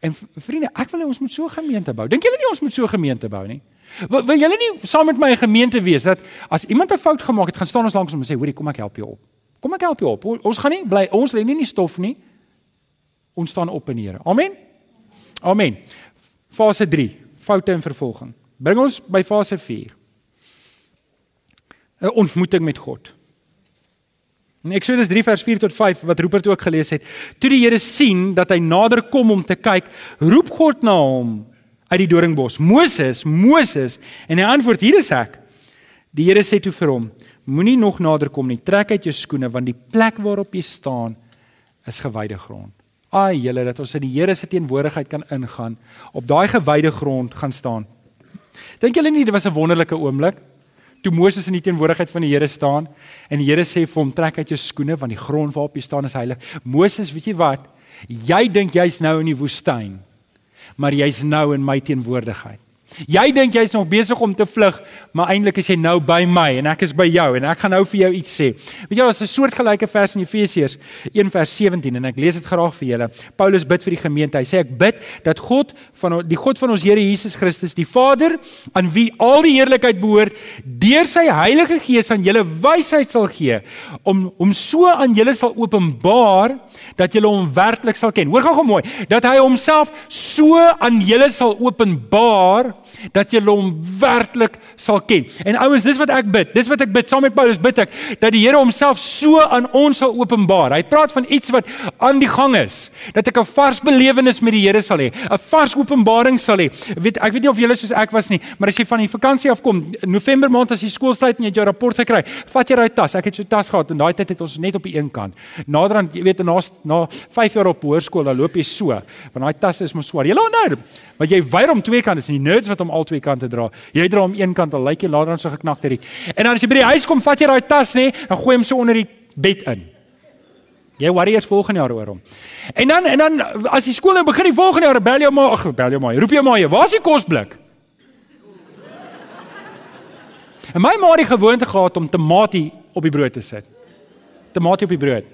En vriende, ek wil hê ons moet so 'n gemeente bou. Dink julle nie ons moet so 'n gemeente bou nie? Wil, wil julle nie saam met my 'n gemeente wees dat as iemand 'n fout gemaak het, gaan staan ons langsom en sê hoorie, kom ek help jou op. Kom ek help jou op. Ons gaan nie bly ons lê nie in die stof nie. Ons staan op in Here. Amen. Amen. Fase 3, foute en vervolging. Bring ons by fase 4. 'n Ontmoeting met God. In Eksodus 3 vers 4 tot 5 wat Rupert ook gelees het, toe die Here sien dat hy nader kom om te kyk, roep God na hom uit die doringbos: "Moses, Moses!" En hy antwoord: "Hier is ek." Die Here sê toe vir hom: "Moenie nog nader kom nie. Trek uit jou skoene want die plek waarop jy staan is gewyde grond." Ai, julle dat ons in die Here se teenwoordigheid kan ingaan, op daai gewyde grond gaan staan. Dink julle nie dit was 'n wonderlike oomblik toe Moses in die teenwoordigheid van die Here staan en die Here sê vir hom trek uit jou skoene want die grond waarop jy staan is heilig. Moses, weet jy wat? Jy dink jy's nou in die woestyn, maar jy's nou in my teenwoordigheid. Jy dink jy's nog besig om te vlug, maar eintlik is jy nou by my en ek is by jou en ek gaan nou vir jou iets sê. Weet jy, daar's 'n soortgelyke vers in Efesiërs 1:17 en ek lees dit graag vir julle. Paulus bid vir die gemeente. Hy sê ek bid dat God van die God van ons Here Jesus Christus, die Vader, aan wie al die heerlikheid behoort, deur sy Heilige Gees aan julle wysheid sal gee om om so aan julle sal openbaar dat julle hom werklik sal ken. Hoor gou-gou mooi, dat hy homself so aan julle sal openbaar dat jy hom werklik sal ken. En ouens, dis wat ek bid. Dis wat ek bid saam met Paulus bid ek dat die Here homself so aan ons sal openbaar. Hy praat van iets wat aan die gang is. Dat ek 'n vars belewenis met die Here sal hê, 'n vars openbaring sal hê. Weet ek weet nie of julle soos ek was nie, maar as jy van die vakansie afkom, November maand as jy skooltyd en jy het jou rapport gekry, vat jy daai tas. Ek het so tas gehad en daai tyd het ons net op die een kant. Naderhand, jy weet, na na 5 jaar op hoërskool, dan loop jy so, want daai tas is mos swaar. Jy loop nou, want jy weier om twee kante, is die nerds om al twee kante dra. Jy dra hom een kant al lyk jy later dan so geknak hierdie. En dan as jy by die huis kom, vat jy daai tas nê, dan gooi hom so onder die bed in. Jy worry eers volgende jaar oor hom. En dan en dan as die skool nou begin die volgende jaar, bel jy maar, ag, bel jy maar. Roep jy maar, waar is die kosblik? En my ma het die gewoonte gehad om tamatie op die brood te sit. Tamatie op die brood.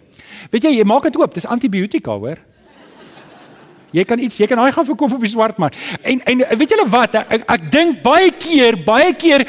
Weet jy, jy maak dit oop, dis antibiotika, hoor. Jy kan iets, jy kan daai gaan verkoop op die swartmark. En en weet julle wat? Ek ek dink baie keer, baie keer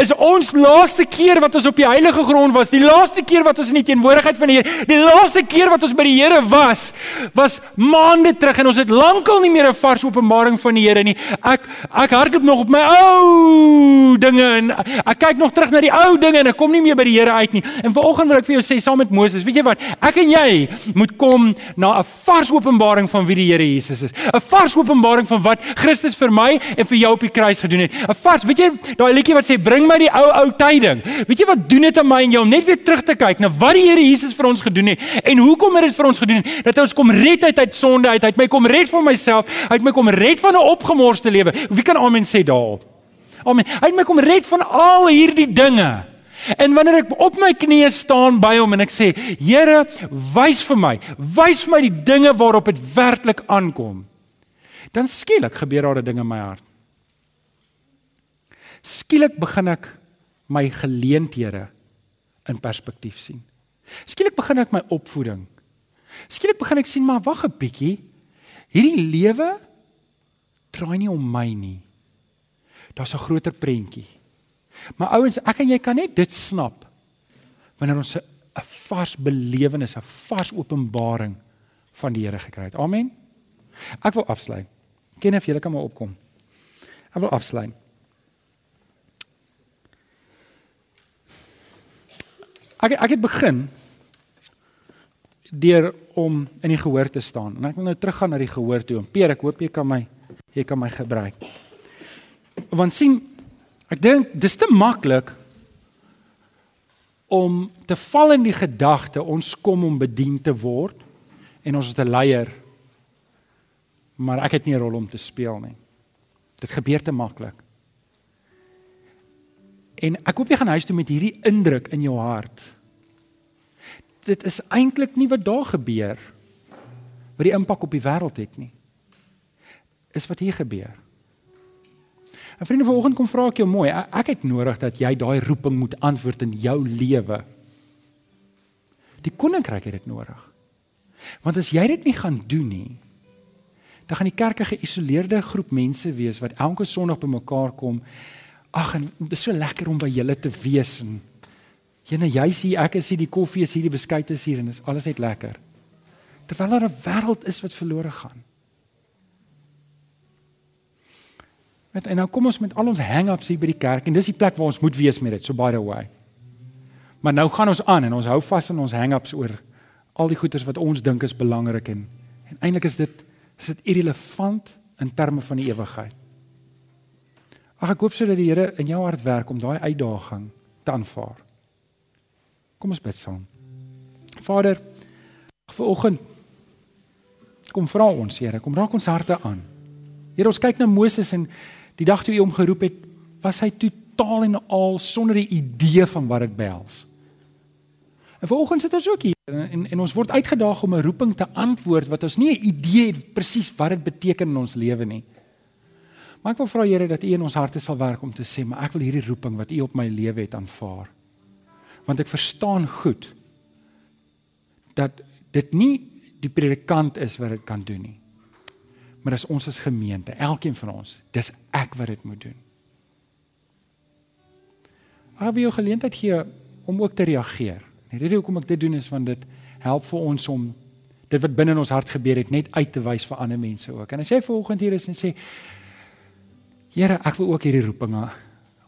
is ons laaste keer wat ons op die heilige grond was, die laaste keer wat ons in die teenwoordigheid van die Here, die laaste keer wat ons by die Here was, was maande terug en ons het lankal nie meer 'n vars openbaring van die Here nie. Ek ek hardloop nog op my ou dinge en ek kyk nog terug na die ou dinge en ek kom nie meer by die Here uit nie. En vanoggend wil ek vir jou sê saam met Moses, weet jy wat? Ek en jy moet kom na 'n vars openbaring van wie die Here Jesus is. 'n Vars openbaring van wat Christus vir my en vir jou op die kruis gedoen het. 'n Vars, weet jy, daai liedjie wat sê bring my die ou ou tyding. Weet jy wat doen dit aan my en jou net weer terug te kyk na wat die Here Jesus vir ons gedoen het en hoekom het dit vir ons gedoen dat ons kom red uit uit sonde uit, uit my kom red van myself, uit my kom red van 'n opgemorste lewe. Wie kan amen sê daarop? Amen. Uit my kom red van al hierdie dinge. En wanneer ek op my knieë staan by hom en ek sê, Here, wys vir my, wys vir my die dinge waarop dit werklik aankom. Dan skielik gebeur daar 'n ding in my hart. Skielik begin ek my geleenthede in perspektief sien. Skielik begin ek my opvoeding. Skielik begin ek sien maar wag 'n bietjie. Hierdie lewe draai nie om my nie. Daar's 'n groter prentjie. Maar ouens, ek en jy kan net dit snap wanneer ons 'n vars belewenis, 'n vars openbaring van die Here gekry het. Amen. Ek wil afsluit. Ken of julle kan maar opkom. Ek wil afsluit. Ek ek het begin deur om in die gehoor te staan. En ek wil nou teruggaan na die gehoor toe. Peer, ek hoop jy kan my jy kan my gebruik. Want sien Ek dink dis te maklik om te val in die gedagte ons kom om bedien te word en ons is 'n leier maar ek het nie 'n rol om te speel nie. Dit gebeur te maklik. En ek hoop jy gaan huis toe met hierdie indruk in jou hart. Dit is eintlik nie wat daar gebeur wat die impak op die wêreld het nie. Is wat hier gebeur. En vriende, vanoggend kom vra ek jou mooi. Ek het nodig dat jy daai roeping moet antwoord in jou lewe. Die koninkryk het dit nodig. Want as jy dit nie gaan doen nie, dan gaan die kerk 'n geïsoleerde groep mense wees wat elke Sondag bymekaar kom. Ag, en dit is so lekker om by julle te wees en jene jy sien ek is hier die koffie is hier die beskuite is hier en is alles net lekker. Terwyl daar 'n wêreld is wat verlore gaan. Met en nou kom ons met al ons hang-ups hier by die kerk en dis die plek waar ons moet wees met dit, so by the way. Maar nou gaan ons aan en ons hou vas aan ons hang-ups oor al die goeders wat ons dink is belangrik en en eintlik is dit is dit irrelevant in terme van die ewigheid. Ag ek hoop sodat die Here in jou hart werk om daai uitdaging te aanvaar. Kom ons bid saam. Vader, vanoggend kom vra ons Here, kom raak ons harte aan. Here, ons kyk na Moses en Die dag toe hy hom geroep het, was hy totaal en al sonder 'n idee van wat dit behels. En vanoggend sit ons ook hier en en ons word uitgedaag om 'n roeping te antwoord wat ons nie 'n idee het presies wat dit beteken in ons lewe nie. Maar ek wil vra Here dat U in ons harte sal werk om te sê, maar ek wil hierdie roeping wat U op my lewe het aanvaar. Want ek verstaan goed dat dit nie die predikant is wat dit kan doen nie maar dis ons as gemeente, elkeen van ons. Dis ek wat dit moet doen. Ek wil jou geleentheid gee om ook te reageer. Die rede hoekom ek dit doen is want dit help vir ons om dit wat binne in ons hart gebeur het net uit te wys vir ander mense ook. En as jy vanoggend hier is en sê Here, ek wil ook hierdie roeping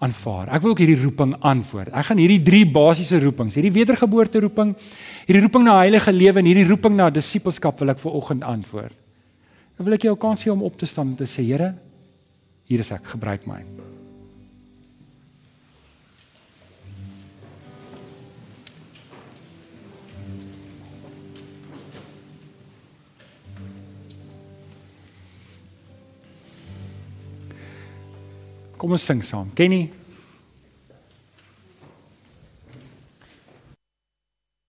aanvaar. Ek wil ook hierdie roeping antwoord. Ek gaan hierdie drie basiese roepings, hierdie wedergeboorte roeping, hierdie roeping na heilige lewe en hierdie roeping na disippelskap wil ek vanoggend antwoord. Dan wil ek jou kans gee om op te staan en te sê Here, hier is ek, gebruik my. Kom ons sing saam. Kenny